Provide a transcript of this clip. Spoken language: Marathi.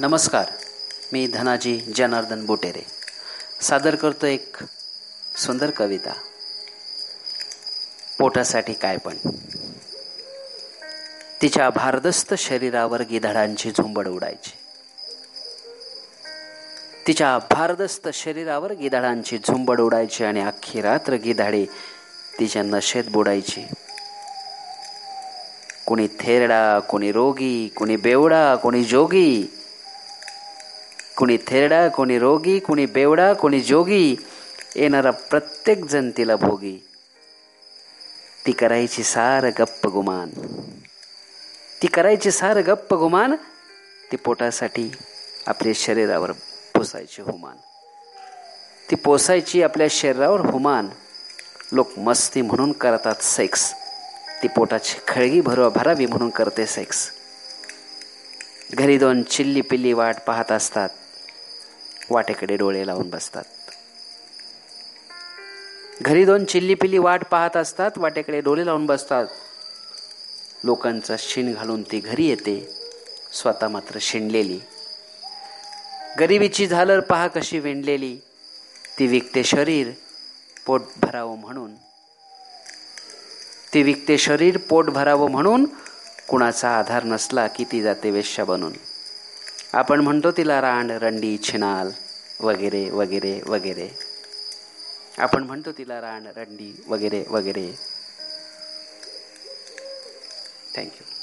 नमस्कार. मी धनाजी जनार्दन बोटेरे. सादर करतो एक सुंदर कविता. पोटासाठी काय पण. तिच्या भारदस्त शरीरावर गिधाडांची झुंबड उडायची. तिच्या भारदस्त शरीरावर गिधाडांची झुंबड उडायची आणि अख्खी रात्र गिधाडे तिच्या नशेत बुडायची. कोणी थेरडा कोणी रोगी कोणी बेवडा कोणी जोगी कुणी थेरडा कोणी रोगी कुणी बेवडा कोणी जोगी येणारा प्रत्येक जण तिला भोगी. ती करायची सार गप्प गुमान. ती करायची सार गप्प गुमान ती पोटासाठी आपल्या शरीरावर पोसायची हुमान. ती पोसायची आपल्या शरीरावर हुमान. लोक मस्ती म्हणून करतात सेक्स. ती पोटाची खळगी भरवा भरावी म्हणून करते सेक्स. घरी दोन चिल्ली पिल्ली वाट पाहत असतात. वाटेकडे डोळे लावून बसतात. घरी दोन चिल्ली पिल्ली वाट पाहत असतात वाटेकडे डोळे लावून बसतात. लोकांचा शिण घालून ती घरी येते स्वतः मात्र शिणलेली. गरिबीची झालर पहा कशी विणलेली ती विकते शरीर पोट भरावं म्हणून. ती विकते शरीर पोट भरावं म्हणून कुणाचा आधार नसला की ती जाते वेश्या बनून. आपण म्हणतो तिला रांड रंडी छिनाल वगैरे वगैरे वगैरे. आपण म्हणतो तिला रांड रंडी वगैरे वगैरे. थँक्यू